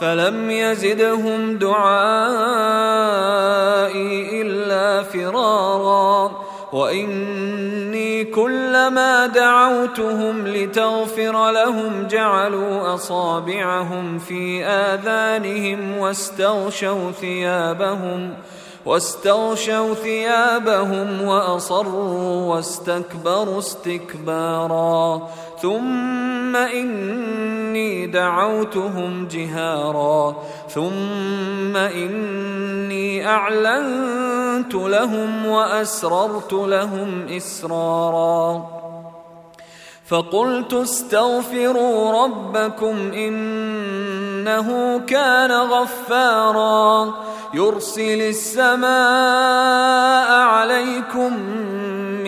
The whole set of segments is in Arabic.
فلم يزدهم دعائي إلا فرارا. وإني كلما دعوتهم لتغفر لهم جعلوا أصابعهم في آذانهم واستغشوا ثيابهم واستغشوا ثيابهم وأصروا واستكبروا استكبارا. ثم إني دعوتهم جهارا. ثم إني أعلنت لهم وأسررت لهم إسرارا. فقلت استغفروا ربكم إنه كان غفارا. يرسل السماء عليكم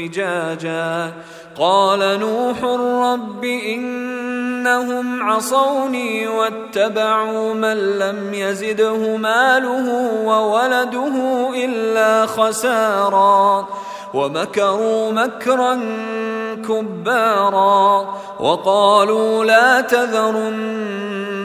فجاجا قال نوح رب إنهم عصوني واتبعوا من لم يزده ماله وولده إلا خسارا. ومكروا مكرا كبارا. وقالوا لا تذرن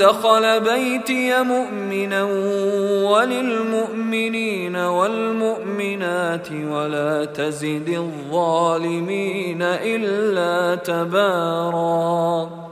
دخل بيتي مؤمنا وللمؤمنين والمؤمنات ولا تزد الظالمين إلا تباراً.